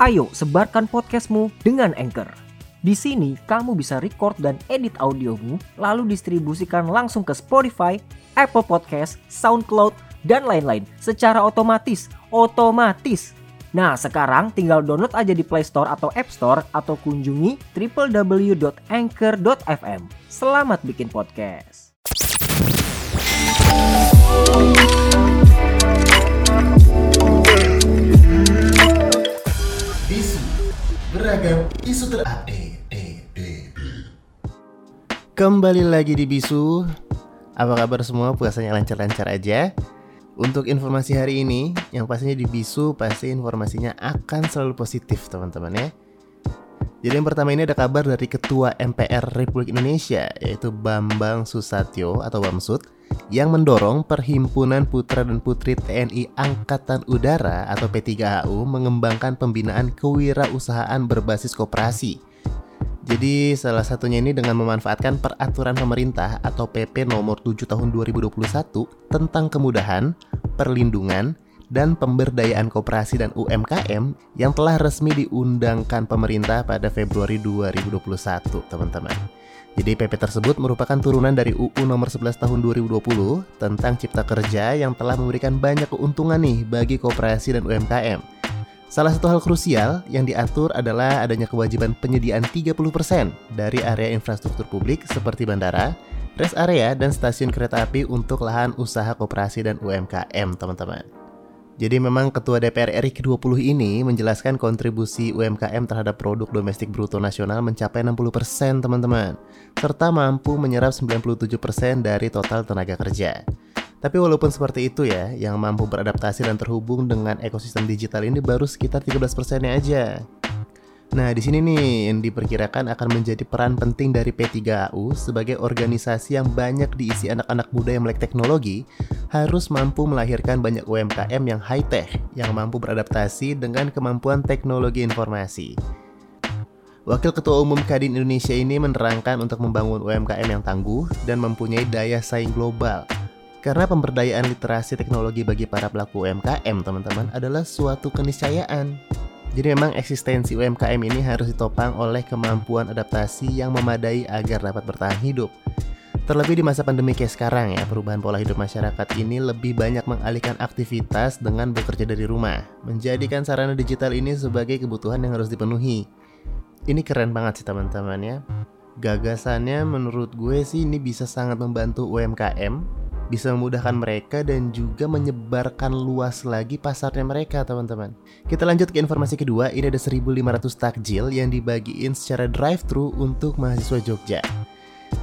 Ayo sebarkan podcastmu dengan Anchor. Di sini kamu bisa record dan edit audiomu lalu distribusikan langsung ke Spotify, Apple Podcast, SoundCloud, dan lain-lain secara otomatis. Otomatis. Nah, sekarang tinggal download aja di Play Store atau App Store atau kunjungi www.anchor.fm. Selamat bikin podcast. Kembali lagi di Bisu. Apa kabar semua? Puasanya lancar-lancar aja. Untuk informasi hari ini Yang pastinya di Bisu Pasti informasinya akan selalu positif teman-teman ya. Jadi yang pertama ini ada kabar dari Ketua MPR Republik Indonesia Yaitu Bambang Susatyo atau Bamsud Yang mendorong Perhimpunan Putra dan Putri TNI Angkatan Udara atau P3AU Mengembangkan pembinaan kewirausahaan berbasis koperasi jadi salah satunya ini dengan memanfaatkan peraturan pemerintah atau PP nomor 7 tahun 2021 tentang kemudahan, perlindungan, dan pemberdayaan koperasi dan UMKM yang telah resmi diundangkan pemerintah pada Februari 2021, teman-teman. Jadi PP tersebut merupakan turunan dari UU nomor 11 tahun 2020 tentang cipta kerja yang telah memberikan banyak keuntungan nih bagi koperasi dan UMKM. Salah satu hal krusial yang diatur adalah adanya kewajiban penyediaan 30% dari area infrastruktur publik seperti bandara, rest area, dan stasiun kereta api untuk lahan usaha koperasi dan UMKM, teman-teman. Jadi memang Ketua DPR RI ke-20 ini menjelaskan kontribusi UMKM terhadap produk domestik bruto nasional mencapai 60%, teman-teman, serta mampu menyerap 97% dari total tenaga kerja. Tapi walaupun seperti itu ya, yang mampu beradaptasi dan terhubung dengan ekosistem digital ini baru sekitar 13 persennya aja. Nah, di sini nih yang diperkirakan akan menjadi peran penting dari P3AU sebagai organisasi yang banyak diisi anak-anak muda yang melek teknologi, harus mampu melahirkan banyak UMKM yang high-tech, yang mampu beradaptasi dengan kemampuan teknologi informasi. Wakil Ketua Umum Kadin Indonesia ini menerangkan untuk membangun UMKM yang tangguh dan mempunyai daya saing global – karena pemberdayaan literasi teknologi bagi para pelaku UMKM, teman-teman, adalah suatu keniscayaan. Jadi memang eksistensi UMKM ini harus ditopang oleh kemampuan adaptasi yang memadai agar dapat bertahan hidup. Terlebih di masa pandemi kayak sekarang ya, perubahan pola hidup masyarakat ini lebih banyak mengalihkan aktivitas dengan bekerja dari rumah, menjadikan sarana digital ini sebagai kebutuhan yang harus dipenuhi. Ini keren banget sih teman-teman ya. Gagasannya menurut gue sih ini bisa sangat membantu UMKM bisa memudahkan mereka dan juga menyebarkan luas lagi pasarnya mereka teman-teman. Kita lanjut ke informasi kedua, ini ada 1500 takjil yang dibagiin secara drive-thru untuk mahasiswa Jogja.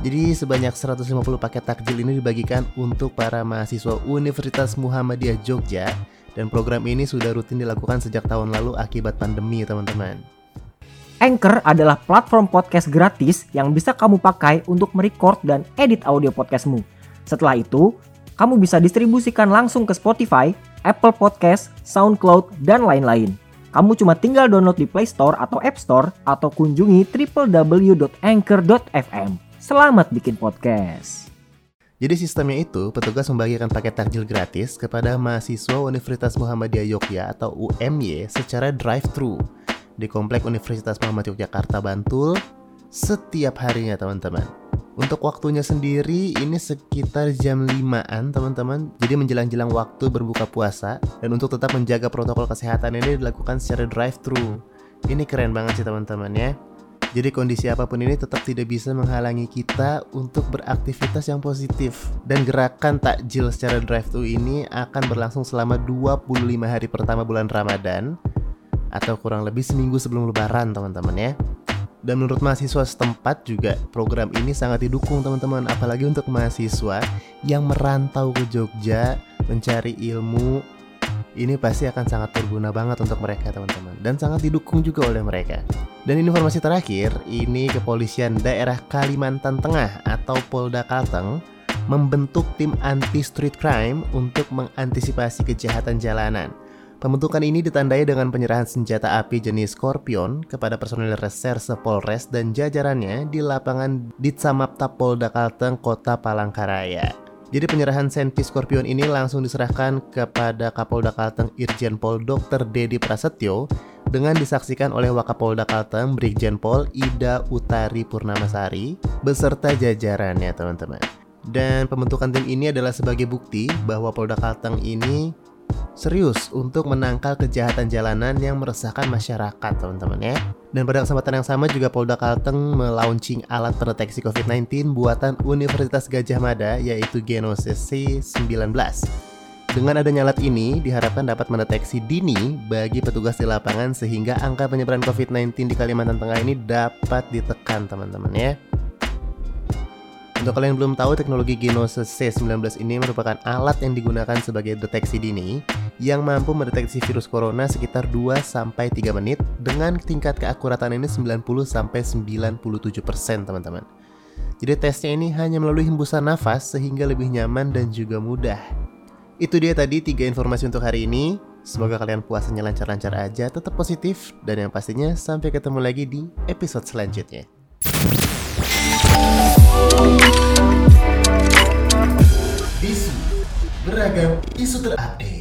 Jadi sebanyak 150 paket takjil ini dibagikan untuk para mahasiswa Universitas Muhammadiyah Jogja dan program ini sudah rutin dilakukan sejak tahun lalu akibat pandemi teman-teman. Anchor adalah platform podcast gratis yang bisa kamu pakai untuk merecord dan edit audio podcastmu setelah itu, kamu bisa distribusikan langsung ke Spotify, Apple Podcast, SoundCloud, dan lain-lain. Kamu cuma tinggal download di Play Store atau App Store atau kunjungi www.anchor.fm. Selamat bikin podcast. Jadi sistemnya itu, petugas membagikan paket takjil gratis kepada mahasiswa Universitas Muhammadiyah Yogyakarta atau UMY secara drive-thru di Komplek Universitas Muhammad Yogyakarta Bantul setiap harinya teman-teman. Untuk waktunya sendiri ini sekitar jam 5-an teman-teman. Jadi menjelang-jelang waktu berbuka puasa. Dan untuk tetap menjaga protokol kesehatan ini dilakukan secara drive-thru. Ini keren banget sih teman-teman ya. Jadi kondisi apa pun ini tetap tidak bisa menghalangi kita untuk beraktivitas yang positif. Dan gerakan takjil secara drive-thru ini akan berlangsung selama 25 hari pertama bulan Ramadan Atau kurang lebih seminggu sebelum lebaran teman-teman ya dan menurut mahasiswa setempat juga program ini sangat didukung teman-teman apalagi untuk mahasiswa yang merantau ke Jogja mencari ilmu ini pasti akan sangat berguna banget untuk mereka teman-teman dan sangat didukung juga oleh mereka. Dan informasi terakhir, ini kepolisian daerah Kalimantan Tengah atau Polda Kalteng membentuk tim anti street crime untuk mengantisipasi kejahatan jalanan. Pembentukan ini ditandai dengan penyerahan senjata api jenis Scorpion kepada personil reserse Polres dan jajarannya di lapangan Ditsamapta Polda Kalteng, Kota Palangkaraya. Jadi penyerahan Senpi Scorpion ini langsung diserahkan kepada Kapolda Kalteng Irjen Pol Dr. Dedi Prasetyo dengan disaksikan oleh Wakapolda Kalteng Brigjen Pol Ida Utari Purnamasari beserta jajarannya teman-teman. Dan pembentukan tim ini adalah sebagai bukti bahwa Polda Kalteng ini serius untuk menangkal kejahatan jalanan yang meresahkan masyarakat teman-teman ya. Dan pada kesempatan yang sama juga Polda Kalteng melaunching alat pendeteksi COVID-19 buatan Universitas Gajah Mada yaitu Genosis C19 dengan adanya alat ini, diharapkan dapat mendeteksi dini bagi petugas di lapangan sehingga angka penyebaran COVID-19 di Kalimantan Tengah ini dapat ditekan teman-teman ya. Untuk kalian yang belum tahu, teknologi Genosis C19 ini merupakan alat yang digunakan sebagai deteksi dini yang mampu mendeteksi virus corona sekitar 2-3 menit dengan tingkat keakuratan ini 90-97% teman-teman. Jadi tesnya ini hanya melalui hembusan nafas sehingga lebih nyaman dan juga mudah. Itu dia tadi tiga informasi untuk hari ini. Semoga kalian puasanya lancar-lancar aja, tetap positif, dan yang pastinya sampai ketemu lagi di episode selanjutnya. Beragam isu terupdate.